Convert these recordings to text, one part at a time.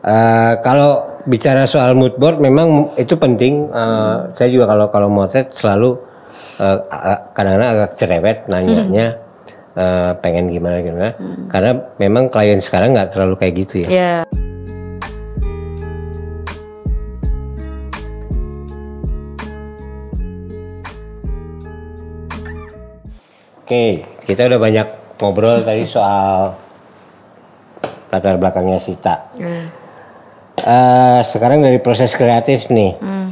Uh, kalau bicara soal mood board memang itu penting. Uh, saya juga kalau kalau motret selalu uh, kadang-kadang agak cerewet nanyanya hmm. uh, pengen gimana gimana. Hmm. Karena memang klien sekarang nggak terlalu kayak gitu ya. Yeah. Oke, kita udah banyak ngobrol tadi soal latar belakangnya Sita. Hmm Uh, sekarang dari proses kreatif nih, hmm.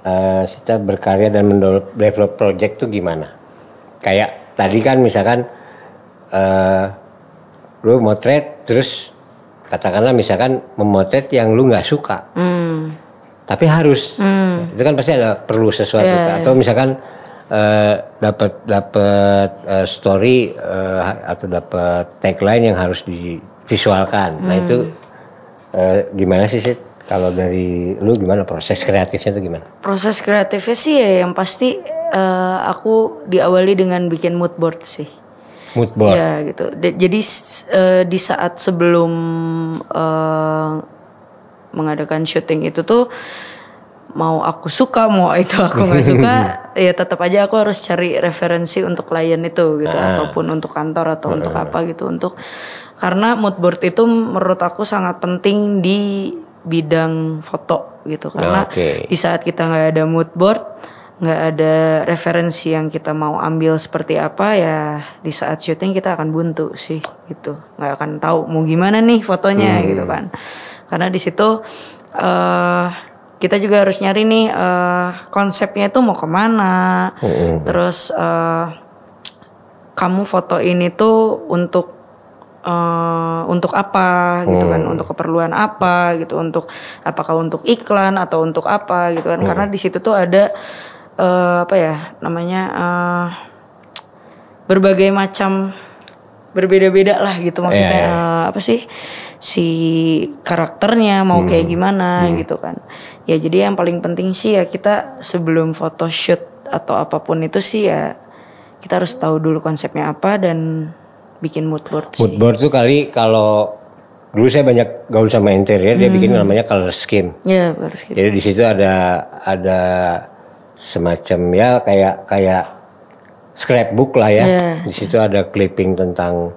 uh, kita berkarya dan mendevelop project tuh gimana? Kayak tadi kan misalkan uh, lu motret terus katakanlah misalkan memotret yang lu nggak suka, hmm. tapi harus, hmm. itu kan pasti ada perlu sesuatu yeah, atau misalkan uh, dapat dapat uh, story uh, atau dapat tagline yang harus divisualkan, nah, hmm. nah itu Uh, gimana sih sih kalau dari lu gimana proses kreatifnya itu gimana? Proses kreatifnya sih ya yang pasti uh, aku diawali dengan bikin mood board sih. Mood board. Ya gitu. D jadi uh, di saat sebelum uh, mengadakan syuting itu tuh mau aku suka mau itu aku nggak suka ya tetap aja aku harus cari referensi untuk klien itu gitu ah. ataupun untuk kantor atau ah. untuk apa gitu untuk karena mood board itu menurut aku sangat penting di bidang foto gitu karena okay. di saat kita nggak ada mood board nggak ada referensi yang kita mau ambil seperti apa ya di saat syuting kita akan buntu sih gitu nggak akan tahu mau gimana nih fotonya hmm. gitu kan karena di situ uh, kita juga harus nyari nih uh, konsepnya itu mau ke mana hmm. terus uh, kamu foto ini tuh untuk uh, untuk apa gitu kan hmm. untuk keperluan apa gitu untuk apakah untuk iklan atau untuk apa gitu kan hmm. karena di situ tuh ada uh, apa ya namanya uh, berbagai macam berbeda-beda lah gitu maksudnya yeah, yeah. Uh, apa sih si karakternya mau hmm. kayak gimana hmm. gitu kan ya jadi yang paling penting sih ya kita sebelum photoshoot atau apa pun itu sih ya kita harus tahu dulu konsepnya apa dan bikin mood board sih. Mood board tuh kali kalau dulu saya banyak gaul sama interior hmm. dia bikin namanya color scheme. Iya, color scheme. Jadi di situ ada ada semacam ya kayak kayak scrapbook lah ya. Yeah. Di situ ada clipping tentang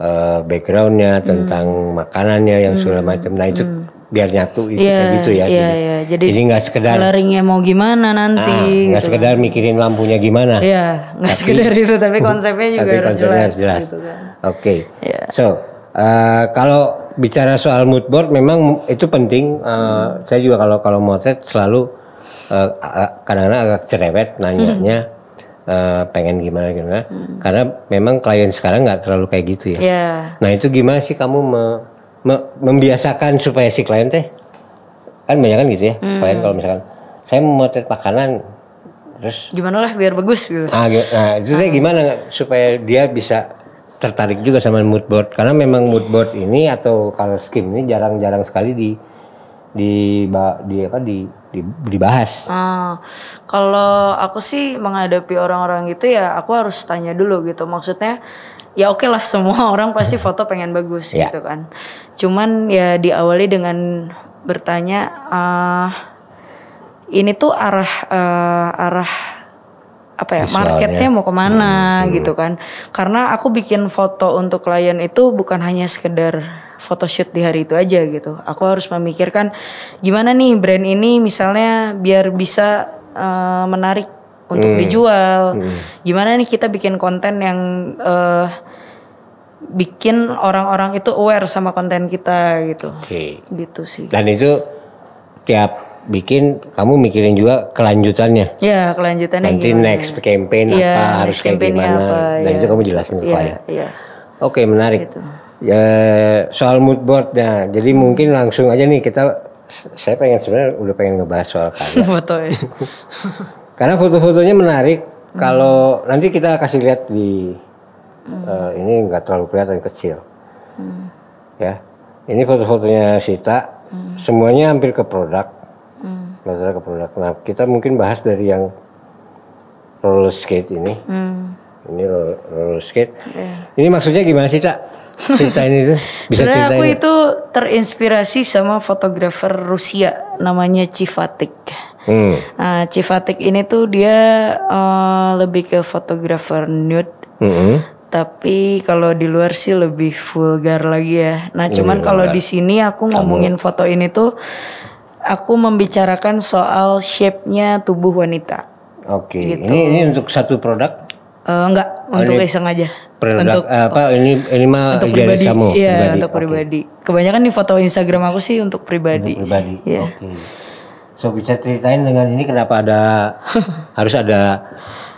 uh, backgroundnya, tentang hmm. makanannya yang hmm. segala macam. Nah itu hmm biar nyatu itu yeah, kayak gitu ya. Yeah, yeah. Jadi, jadi nggak sekedar coloringnya mau gimana nanti. Ah, nggak gitu. sekedar mikirin lampunya gimana. Iya, yeah, nggak sekedar itu, tapi konsepnya juga tapi harus konsepnya jelas. jelas. Gitu kan. Oke, okay. Iya. yeah. so uh, kalau bicara soal mood board memang itu penting. Uh, hmm. Saya juga kalau kalau motret selalu uh, kadang-kadang agak cerewet nanyanya. Hmm. Uh, pengen gimana gimana hmm. karena memang klien sekarang nggak terlalu kayak gitu ya. Yeah. Nah itu gimana sih kamu me membiasakan supaya si klien teh kan banyak kan gitu ya hmm. klien kalau misalkan saya mau motret makanan terus gimana lah biar bagus gitu. Ah, nah itu teh gimana supaya dia bisa tertarik juga sama mood board? Karena memang mood board ini atau color scheme ini jarang-jarang sekali di di di apa di, di dibahas. Ah, kalau aku sih menghadapi orang-orang gitu ya aku harus tanya dulu gitu. Maksudnya ya oke okay lah semua orang pasti foto pengen bagus yeah. gitu kan. Cuman ya diawali dengan bertanya uh, ini tuh arah uh, arah apa ya Visualnya. marketnya mau ke mana hmm, gitu kan karena aku bikin foto untuk klien itu bukan hanya sekedar photoshoot di hari itu aja gitu aku harus memikirkan gimana nih brand ini misalnya biar bisa uh, menarik untuk hmm. dijual. Hmm. Gimana nih kita bikin konten yang uh, bikin orang-orang itu aware sama konten kita gitu. Oke. Okay. Gitu sih. Dan itu tiap bikin kamu mikirin juga kelanjutannya. Ya, kelanjutannya Nanti gimana. next campaign ya, apa harus kayak gimana. Apa, Dan ya. itu kamu jelasin ke ya, Ya. Oke, menarik. Gitu. Ya, soal mood board nah, jadi hmm. mungkin langsung aja nih kita saya pengen sebenarnya udah pengen ngebahas soal karya. Foto ya. Karena foto-fotonya menarik. Hmm. Kalau nanti kita kasih lihat di hmm. uh, ini nggak terlalu kelihatan kecil. Hmm. Ya, ini foto-fotonya Sita. Hmm. Semuanya hampir ke produk. Hmm. ke produk. Nah, kita mungkin bahas dari yang roller skate ini. Hmm. Ini roller, roller skate. Yeah. Ini maksudnya gimana sih, Cak? ceritain itu? Bisa Sebenarnya aku itu terinspirasi sama fotografer Rusia namanya Civatik. Hmm. Nah, Civatik ini tuh dia eh, lebih ke fotografer nude, Mm-mm. tapi kalau di luar sih lebih vulgar lagi ya. Nah, cuman kalau di sini aku ngomongin foto ini tuh aku membicarakan soal shape-nya tubuh wanita. Oke. Gitu. Ini ini untuk satu produk. Eh, enggak, untuk iseng aja. Produk untuk eh, apa ini ini mah untuk pribadi. kamu. Iya, pribadi. untuk pribadi. Kebanyakan di foto Instagram aku sih untuk pribadi. Pribadi. Iya. Oke. So bisa ceritain dengan ini kenapa ada harus ada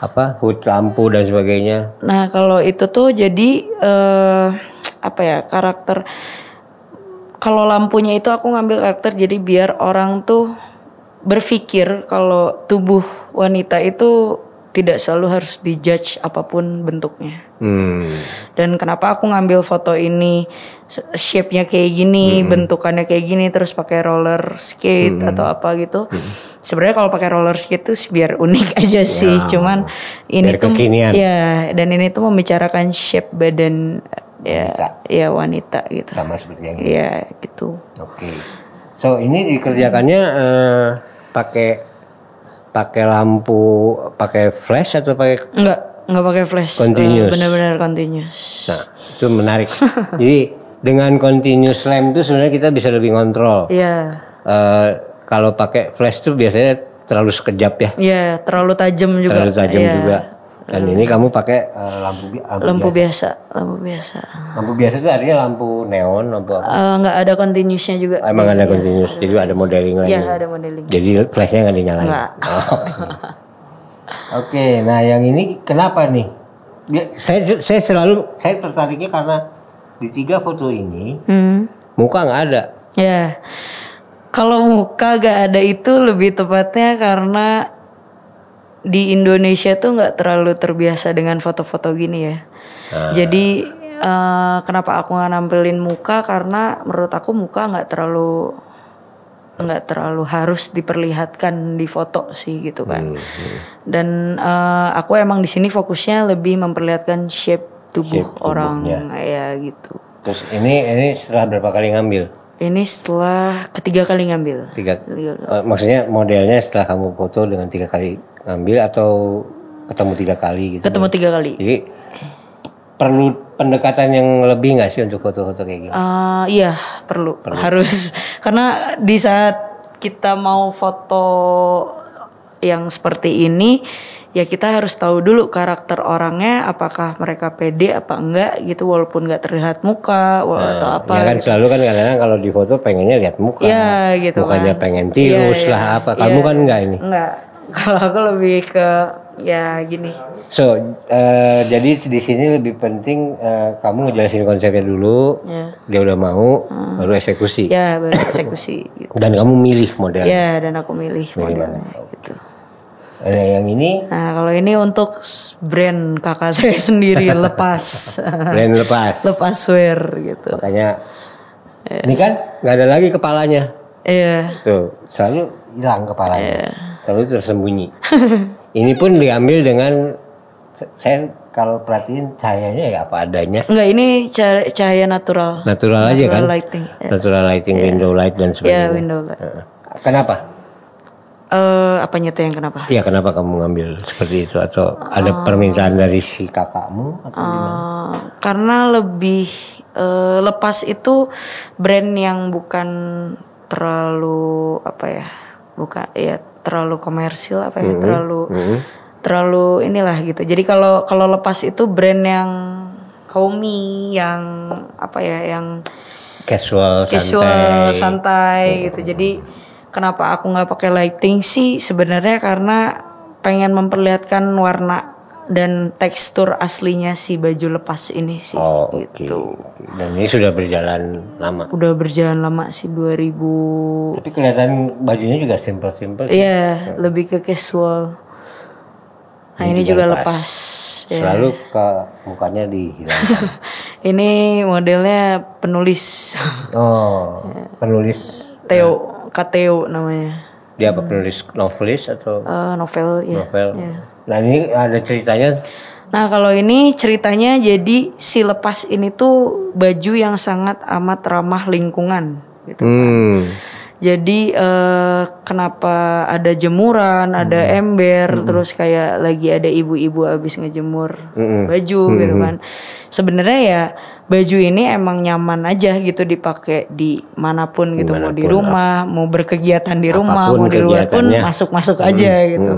apa hood lampu dan sebagainya. Nah, kalau itu tuh jadi eh apa ya, karakter kalau lampunya itu aku ngambil karakter jadi biar orang tuh berpikir kalau tubuh wanita itu tidak selalu harus dijudge apa pun bentuknya. Hmm. Dan kenapa aku ngambil foto ini shape-nya kayak gini, bentukannya kayak gini terus pakai roller skate atau apa gitu. Sebenarnya kalau pakai roller skate tuh biar unik aja sih, cuman ini Biar tuh kekinian. ya dan ini tuh membicarakan shape badan ya Wanita. ya wanita gitu. Sama seperti yang ini. Iya, gitu. Oke. So ini dikerjakannya eh, pakai pakai lampu, pakai flash atau pakai Enggak, enggak pakai flash. Continuous. Benar-benar continuous. Nah, itu menarik. Jadi dengan continuous lamp itu sebenarnya kita bisa lebih kontrol. Iya. Eh, kalau pakai flash tuh biasanya terlalu sekejap ya, Iya, terlalu tajam juga. terlalu tajam Iya. juga. Dan ini kamu pakai eh, lampu bi- lampu, Lampu biasa. biasa, lampu biasa. Lampu biasa itu artinya lampu neon, lampu apa? Eh, nggak ada continuousnya juga. Emang ada continuous, jadi ada modeling lain. Iya, ada modeling. Jadi flashnya nggak dinyalain. Nggak. Oh, Oke. Oke, nah yang ini kenapa nih? Ya, saya saya selalu saya tertariknya karena di tiga foto ini Hmm. muka nggak ada. Ya. Kalau muka gak ada itu lebih tepatnya karena di Indonesia tuh nggak terlalu terbiasa dengan foto-foto gini ya. Jadi eh, kenapa aku nggak nampilin muka karena menurut aku muka nggak terlalu nggak terlalu harus diperlihatkan di foto sih gitu kan. Dan eh, aku emang di sini fokusnya lebih memperlihatkan shape tubuh Shape orang tubuhnya. ya gitu. Terus ini ini setelah berapa kali ngambil? Ini setelah ketiga kali ngambil. Tiga. Tiga. eh, maksudnya modelnya setelah kamu foto dengan tiga kali ngambil atau ketemu tiga kali gitu? Ketemu tiga kali. Jadi perlu pendekatan yang lebih nggak sih untuk foto-foto kayak gini? Eh, iya perlu, harus karena di saat kita mau foto yang seperti ini ya kita harus tahu dulu karakter orangnya apakah mereka pede apa enggak gitu walaupun nggak terlihat muka wa- atau apa ya kan selalu kan kadang-kadang kalau di foto pengennya lihat muka. ya gitu Mukanya kan. pengen tirus Iya, lah iya. apa. Kamu Iya. kan enggak ini. enggak kalau aku lebih ke ya gini So, eh, jadi di sini lebih penting eh, kamu ngejelasin konsepnya dulu. ya Dia udah mau, baru eksekusi. ya baru eksekusi gitu Dan kamu milih model. ya dan aku milih modelnya gitu Ada yang ini Nah kalau ini untuk brand kakak saya sendiri lepas brand lepas. lepas wear gitu. Makanya ini kan nggak ada lagi kepalanya. Iya. Tuh, selalu hilang kepalanya. Selalu tersembunyi. ini pun diambil dengan saya kalau perhatiin cahayanya ya apa adanya. Enggak ini ca- cahaya natural. Natural aja kan? lighting. Ya, Natural lighting, window light dan Ya, sebagainya. window light. Kenapa? Eh apanya tuh yang kenapa? Iya kenapa kamu ngambil seperti itu atau ada permintaan dari si kakakmu atau gimana? Eh, karena lebih eh, lepas itu brand yang bukan terlalu apa ya? Bukan ya terlalu komersil apa ya? Terlalu terlalu inilah gitu. Jadi kalau kalau lepas itu brand yang homey yang apa ya? Yang Casual, casual santai. santai gitu jadi kenapa aku nggak pakai lighting sih sebenarnya karena pengen memperlihatkan warna dan tekstur aslinya si baju lepas ini sih Oh oke. gitu Dan ini sudah berjalan lama. udah berjalan lama sih 2000 Tapi kelihatan bajunya juga simple-simple. Iya lebih ke casual nah ini, juga lepas, ya. Selalu ke mukanya dihilangkan. ini modelnya penulis oh, penulis Theo Kateo namanya dia apa penulis novelis atau Eh, novel ya novel? Nah ini ada ceritanya Nah kalau ini ceritanya jadi si lepas ini tuh baju yang sangat amat ramah lingkungan gitu. Hmm. Jadi eh, kenapa ada jemuran, ada ember, terus kayak lagi ada ibu-ibu habis ngejemur baju gitu kan. Sebenarnya ya baju ini emang nyaman aja gitu dipakai di mana pun gitu, mau di rumah, mau berkegiatan di rumah, Apa pun mau di luar pun masuk-masuk aja gitu.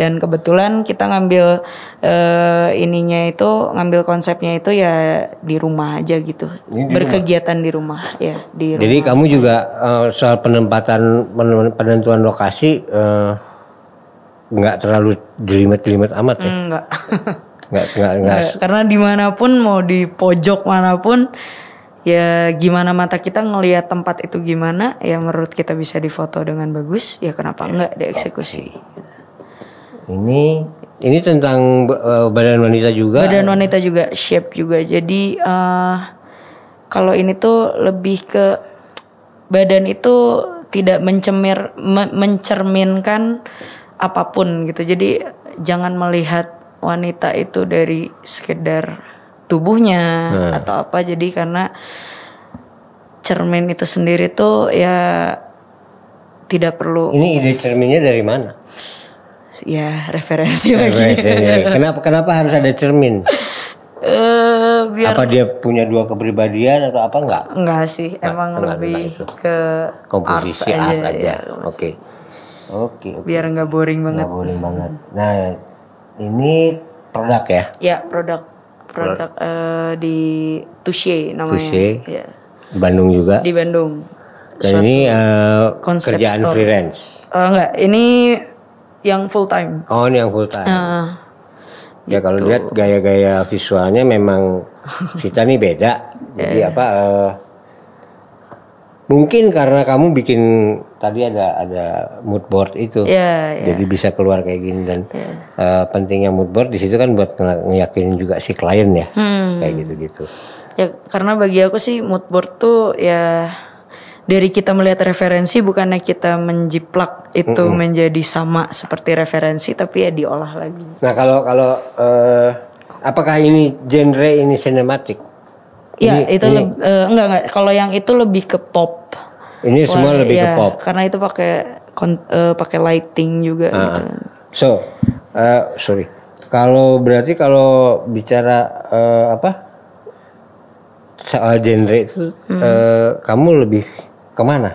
Dan kebetulan kita ngambil eh, ininya itu, ngambil konsepnya itu ya di rumah aja gitu. Berkegiatan di rumah ya di rumah. Jadi kamu juga eh, soal penempatan pen- penentuan lokasi eh, nggak terlalu jelimet-jelimet amat ya? Enggak. Nggak nggak nggak. Karena di mana pun mau di pojok mana pun ya gimana mata kita ngelihat tempat itu gimana ya menurut kita bisa difoto dengan bagus ya kenapa enggak dieksekusi Ini ini tentang eh, badan wanita juga. badan wanita juga shape juga jadi eh, kalau ini tuh lebih ke badan itu tidak mencemir me- mencerminkan apa pun gitu jadi jangan melihat wanita itu dari sekedar tubuhnya atau apa jadi karena cermin itu sendiri tuh ya tidak perlu Ini ide cerminnya dari mana? ya referensi lagi Referensinya. kenapa kenapa harus ada cermin? eh biar Apa dia punya dua kepribadian atau apa enggak? Enggak sih, emang enggak lebih itu. ke Komposisi art art, aja, aja. ya. Oke. Oke, oke. biar nggak boring banget. Nggak boleh banget. Nah, ini produk ya. Ya produk produk eh, di Touche namanya. Touche. Ya. Di Bandung juga. Di Bandung. Dan ini konsep kerjaan store. freelance. Eh, enggak, ini yang full time. Oh, ini yang full time. Eh, ya kalau gitu. lihat gaya-gaya visualnya memang kita nih beda. Jadi Iya. apa? eh, mungkin karena kamu bikin tadi ada ada mood board itu. ya, ya. Jadi bisa keluar kayak gini dan eh, pentingnya mood board di situ kan buat nge- ngeyakinin juga si klien ya. Hmm. Kayak gitu-gitu. Ya karena bagi aku sih mood board tuh ya dari kita melihat referensi bukannya kita menjiplak itu menjadi sama seperti referensi tapi ya diolah lagi. Nah, kalau kalau eh, apakah ini genre ini sinematik? Iya, itu leb- eh, enggak enggak. Kalau yang itu lebih ke pop. Ini semua Warna- lebih ke iya, pop. Karena itu pakai eh, pakai lighting juga gitu. So, eh, sorry. Kalau berarti kalau bicara eh, apa soal genre itu, Hmm. eh, kamu lebih ke mana?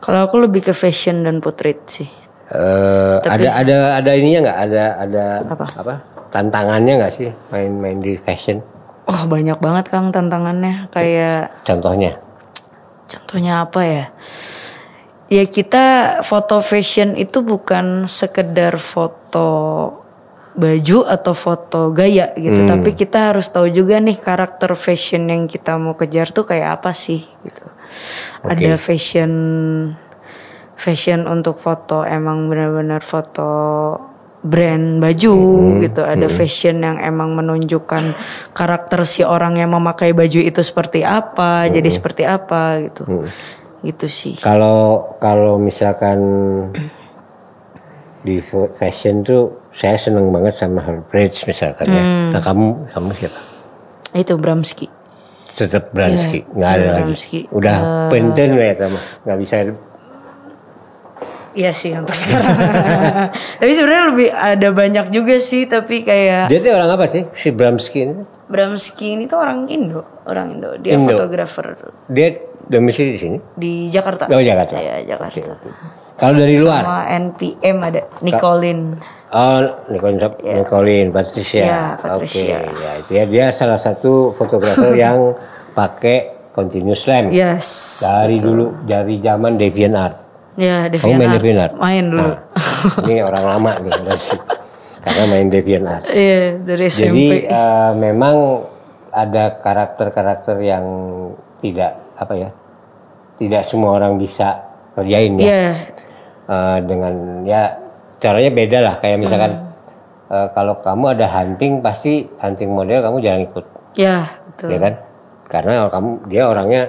Kalau aku lebih ke fashion dan portrait sih. Eh, ada ada ada ininya nggak? Ada ada Apa? Tantangannya nggak sih main-main di fashion? Wah, banyak banget Kang tantangannya. Kayak Contohnya? contohnya apa ya? Ya kita foto fashion itu bukan sekedar foto baju atau foto gaya gitu, tapi kita harus tahu juga nih karakter fashion yang kita mau kejar tuh kayak apa sih gitu. Ada fashion fashion untuk foto emang benar-benar foto brand baju gitu. Ada fashion yang emang menunjukkan karakter si orang yang memakai baju itu seperti apa, jadi seperti apa gitu. Gitu sih. Kalau kalau misalkan di fashion tuh saya seneng banget sama Herbridge misalkan ya. Hmm. Nah kamu kamu siapa? Itu Bramski. Tetap Bransky, nggak ada lagi. Bramski. Udah pensiun ya sama, nggak bisa. Iya sih untuk sekarang. tapi sebenarnya lebih ada banyak juga sih, tapi kayak Dia tuh orang apa sih si Bramski ini? Bramski ini tuh orang Indo, orang Indo. Dia Indo. fotografer Dia domisili di sini. di Jakarta. Oh Jakarta. Iya, Jakarta. Kalau dari luar, Sama NPM ada Nicolin. Oh Nicolin, Nicolin Patricia. Iya, Patricia. Oke, ya dia dia salah satu fotografer yang pakai continuous lens Yes. dari dulu dari zaman DeviantArt. Ya, Kamu main DeviantArt. DeviantArt? Main dulu. Nah, ini orang lama nih karena main DeviantArt. Iya, dari SMP. Jadi eh, memang ada karakter-karakter yang tidak apa ya, tidak semua orang bisa kerjain ya. Iya. Eh, dengan ya caranya beda lah kayak misalkan Hmm. eh, kalau kamu ada hunting pasti hunting model kamu jangan ikut, Ya, betul. ya kan? Karena kalau kamu dia orangnya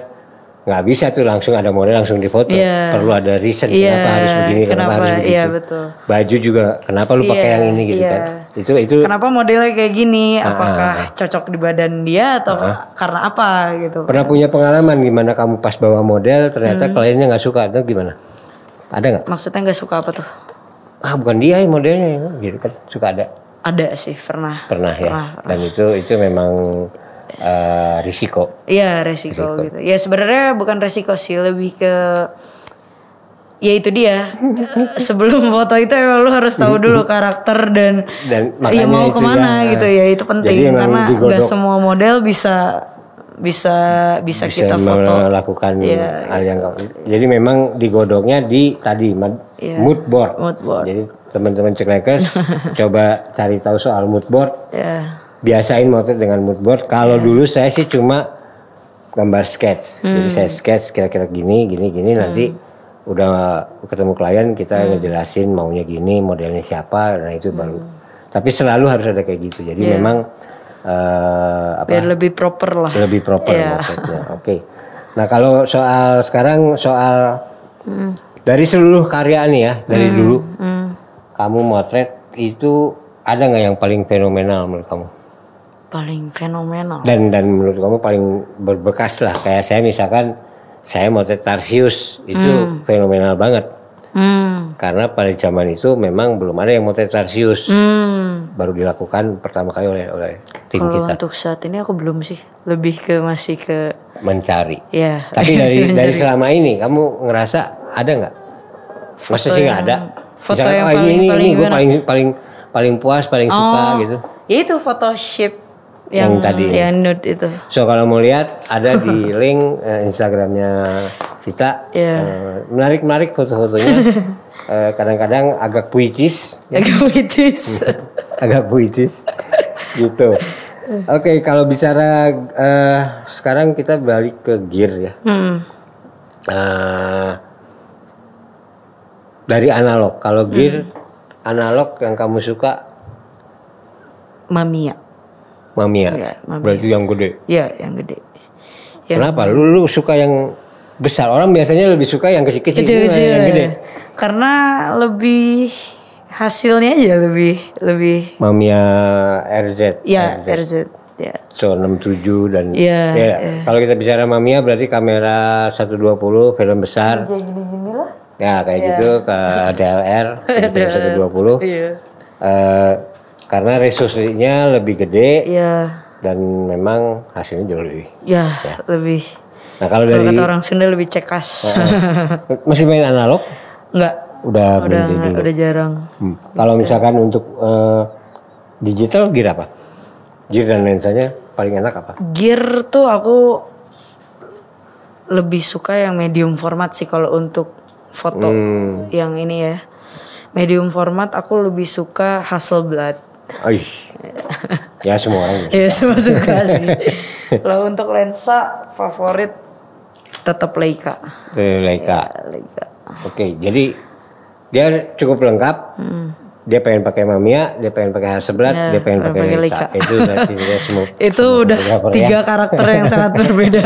nggak bisa tuh langsung ada model langsung difoto. Iya. Perlu ada reason Iya, kenapa harus begini, kenapa, kenapa, harus begitu. iya, betul. Baju juga kenapa lu pakai Iya, yang ini gitu iya. kan. Itu itu Kenapa modelnya kayak gini? Ah, Apakah cocok di badan dia atau karena apa gitu? pernah punya pengalaman gimana kamu pas bawa model ternyata Hmm. kliennya nggak suka itu gimana? Ada nggak? Maksudnya nggak suka apa tuh? Ah bukan dia yang modelnya ya, gitu kan suka ada. Ada sih pernah. Pernah ya. Pernah, Dan itu itu memang eh, risiko. Iya resiko, gitu. Ya sebenarnya bukan resiko sih, lebih ke ya itu dia. Sebelum foto itu emang lu harus tahu dulu karakter dan Dan ya mau ke mana ya. gitu ya itu penting karena nggak semua model bisa bisa bisa, bisa kita foto. melakukan Iya, hal yang jadi memang digodoknya di tadi Iya. mood board. Mood board. Jadi teman-teman ceklekers coba cari tahu soal mood board. Ya. Biasain motret dengan mood board. Kalau Iya. dulu saya sih cuma gambar sketch. Jadi Hmm. saya sketch kira-kira gini, gini, gini nanti udah ketemu klien kita Hmm. ngejelasin maunya gini, modelnya siapa, nah itu baru. Tapi selalu harus ada kayak gitu. Jadi Iya. memang eh, apa? Biar lebih proper lah. lebih proper Iya. maksudnya. Oke. Nah kalau soal sekarang soal Hmm. dari seluruh karya nih ya dari dulu kamu motret itu ada nggak yang paling fenomenal menurut kamu? Paling fenomenal. Dan dan menurut kamu paling berbekas lah kayak saya misalkan saya motret Tarsius itu fenomenal banget Hmm. karena pada zaman itu memang belum ada yang motret Tarsius Hmm. baru dilakukan pertama kali oleh oleh tim Kalau kita untuk saat ini aku belum sih. Lebih ke masih ke mencari. ya. Tapi dari dari mencari. selama ini kamu ngerasa ada nggak? Masa sih nggak ada? foto Misalkan, yang "Ah, ini paling- ini, paling ini gue gimana?" paling paling paling puas paling suka gitu. Ya itu Photoshop Yang yang, tadi. yang nude itu. So kalau mau lihat ada di link eh, Instagramnya kita. Iya. menarik menarik foto-fotonya. Eh, kadang-kadang agak puitis, Agak puitis. Agak puitis, gitu. Oke kalau bicara eh, sekarang kita balik ke gear ya. hmm. Eh, dari analog. Kalau gear analog yang kamu suka Mamiya. Mamiya. Iya, Mamiya. Berarti yang gede. Ya, yang gede. Yang Kenapa? Lu lu suka yang besar. Orang biasanya lebih suka yang kecil-kecil, yang gede. Karena lebih hasilnya aja lebih lebih Mamiya RZ. ya RZ ya. So 67 dan Iya, ya, kalau kita bicara Mamiya berarti kamera 120 film besar. Kayak gini-gini lah. Ya kayak gitu ke DLR film 120. Iya. Eh, karena resolusinya lebih gede Iya. dan memang hasilnya jauh lebih. Ya, lebih Nah kalau kalau dari kata orang Sunda lebih cekas. masih main analog, Enggak. Udah Udah berhenti dulu. udah jarang. Hmm. Kalau misalkan untuk eh, digital gear apa? Gear dan lensanya paling enak apa? Gear tuh aku lebih suka yang medium format sih kalau untuk foto Hmm. yang ini ya. Medium format aku lebih suka Hasselblad. Aish. ya semua orang. Ya semua suka sih. Kalau untuk lensa favorit tetap Leica. Eh, Leica. Leica. Oke, jadi dia cukup lengkap. Dia pengen pakai Mamiya, dia pengen pakai Hasselblad, Ya, dia pengen pakai Leica. Leica. Itu berarti dia semua. Itu udah fotografer ya. tiga karakter yang sangat berbeda.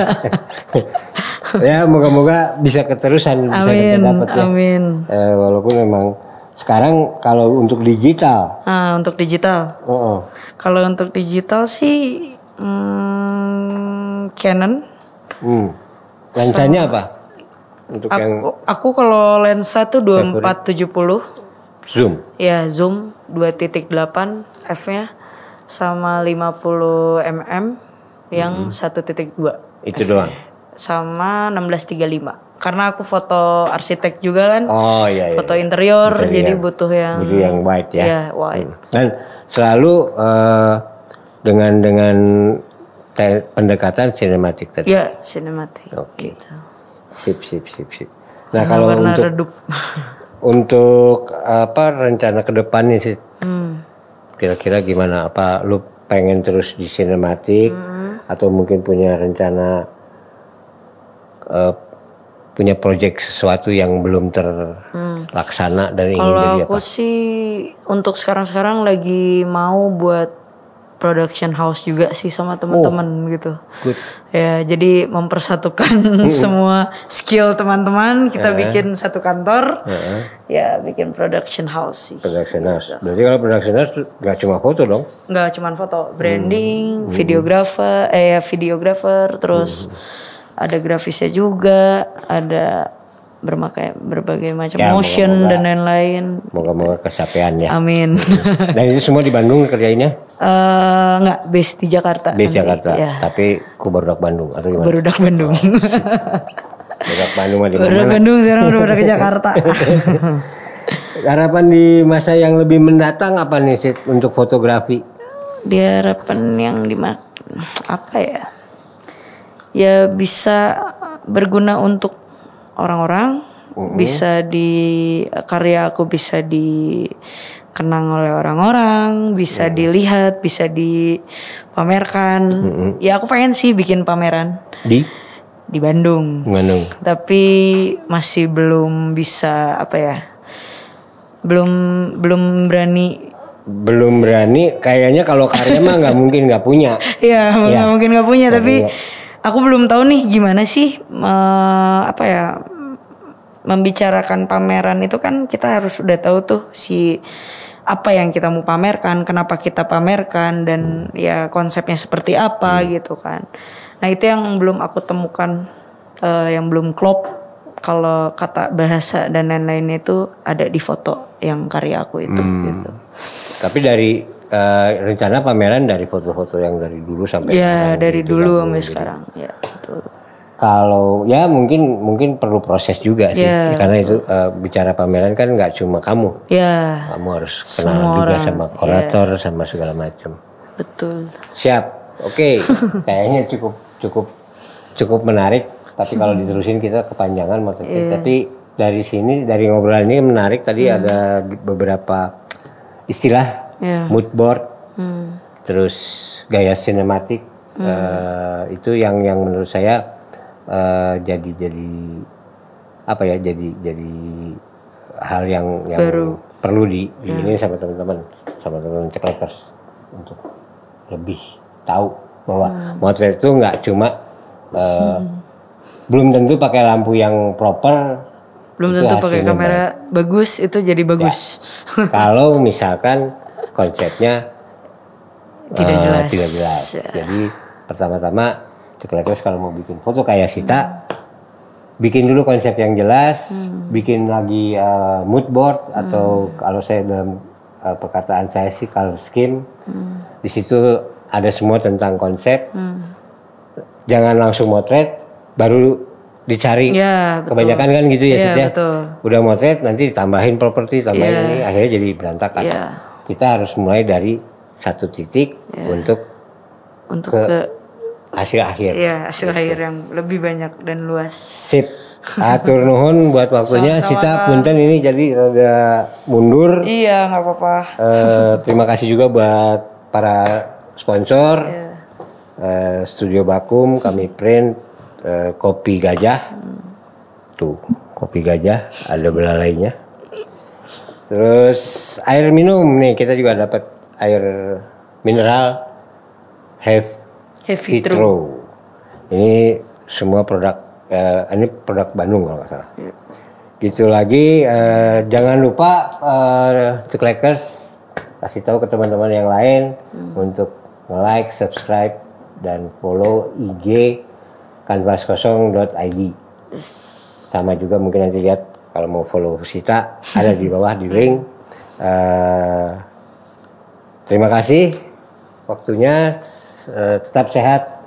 ya, moga-moga bisa keterusan, bisa Amin, kita dapat ya. amin. Eh, walaupun memang sekarang kalau untuk digital, Nah, untuk digital. oh, oh. Kalau untuk digital sih hmm, Canon. Hmm. lensanya apa? Untuk yang Aku, aku kalau lensa tuh 2470 zoom. ya zoom 2.8 f-nya sama 50 mm yang 1.2 Itu doang. sama 1635 karena aku foto arsitek juga kan Oh iya iya. foto interior, Interior. jadi butuh yang Butuh yang wide ya. ya wide Dan selalu eh, dengan dengan pendekatan sinematik tadi. ya sinematik Oke. gitu. Sip sip sip sip. Nah kalau warna untuk redup untuk apa rencana ke depannya sih Hmm. kira-kira gimana? Apa lu pengen terus di sinematik Hmm. atau mungkin punya rencana eh, punya proyek sesuatu yang belum terlaksana dan ingin Hmm. Kalau jadi aku apa? sih untuk sekarang-sekarang lagi mau buat production house juga sih sama teman-teman gitu. Good. Ya, jadi mempersatukan semua skill teman-teman, kita bikin satu kantor. Ya, bikin production house sih. Production house. Berarti kalau production house nggak cuma foto dong? Nggak cuma foto, branding, videographer, eh ya, videographer, terus ada grafisnya juga, ada berbagai berbagai macam Ya, motion moga-moga. dan lain-lain. Moga-moga kesampaian ya. Amin. Dan itu semua di Bandung kerjainnya? Eh nggak base di Jakarta. Di nanti. Jakarta. Ya. Tapi ku barudak Bandung atau gimana? Bandung. Barudak Bandung mah di? Bandung sekarang udah pada ke Jakarta. Harapan di masa yang lebih mendatang apa nih Sid, untuk fotografi? Di harapan yang di apa ya? Ya bisa berguna untuk orang-orang, bisa di karya aku bisa dikenang oleh orang-orang, bisa dilihat, bisa dipamerkan. Ya aku pengen sih bikin pameran Di di Bandung. Bandung. tapi masih belum bisa apa ya belum belum berani Belum berani. Kayaknya kalau karya mah nggak mungkin nggak punya. ya nggak Ya. mungkin nggak punya Nggak tapi punya. Aku belum tahu nih gimana sih eh, apa ya membicarakan pameran itu kan kita harus udah tahu tuh si apa yang kita mau pamerkan kenapa kita pamerkan dan ya konsepnya seperti apa gitu kan. Nah itu yang belum aku temukan eh, yang belum klop. Kalau kata bahasa dan lain-lainnya itu ada di foto yang karya aku itu gitu. Tapi dari eh, rencana pameran dari foto-foto yang dari dulu sampai ya sekarang dari gitu dulu ya. sampai sekarang ya betul Kalau ya mungkin mungkin perlu proses juga sih. Ya, Karena itu eh, bicara pameran kan nggak cuma kamu. ya Kamu harus Semua kenal juga orang, sama kurator sama segala macam. betul Siap. Oke. Kayaknya cukup cukup cukup menarik. Tapi kalau diterusin kita kepanjangan maksudnya. Tapi dari sini dari ngobrolan ini menarik. Tadi ada beberapa istilah ya mood board, Hmm. terus gaya sinematik. eh, itu yang yang menurut saya eh, jadi jadi apa ya jadi jadi hal yang yang perlu di, di ini sama teman-teman sama teman-teman ceklekers untuk lebih tahu bahwa motret itu nggak cuma eh, belum tentu pakai lampu yang proper belum tentu pakai kamera bagus itu jadi bagus. Kalau misalkan konsepnya Tidak eh, jelas. tidak jelas. Ya. Jadi pertama-tama ceklekers kalau mau bikin foto kayak Sita, bikin dulu konsep yang jelas, Hmm. bikin lagi eh, mood board atau kalau saya dalam eh, perkataan saya sih color scheme. Hmm. Di situ ada semua tentang konsep. Jangan langsung motret, baru dicari. Ya, betul. Kebanyakan kan gitu ya, ya. betul. Udah motret nanti tambahin properti, tambahin Iya. ini, akhirnya jadi berantakan. Iya. Kita harus mulai dari satu titik untuk untuk Ke- ke, hasil akhir. ya hasil akhir yang lebih banyak dan luas Sip. Atur nuhun buat waktunya. Sita punten ini jadi rada mundur. iya nggak apa-apa Eh, terima kasih juga buat para sponsor. Iya. Eh, Studio Bakum, kami print eh, kopi gajah. Tuh, kopi gajah ada belalainya. Terus air minum nih kita juga dapat air mineral Have Heavy Hitro. Ini semua produk eh, ini produk Bandung kalau nggak salah. Gitu lagi eh, jangan lupa eh, Ceklekers kasih tahu ke teman-teman yang lain untuk like, subscribe dan follow IG kanvaskosong.id. Sama juga mungkin nanti lihat kalau mau follow Sita ada di bawah di link. Eh, terima kasih waktunya Eh, tetap sehat.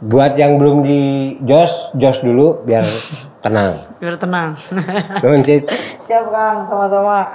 Buat yang belum di jos, jos dulu biar tenang. biar tenang siap kang sama-sama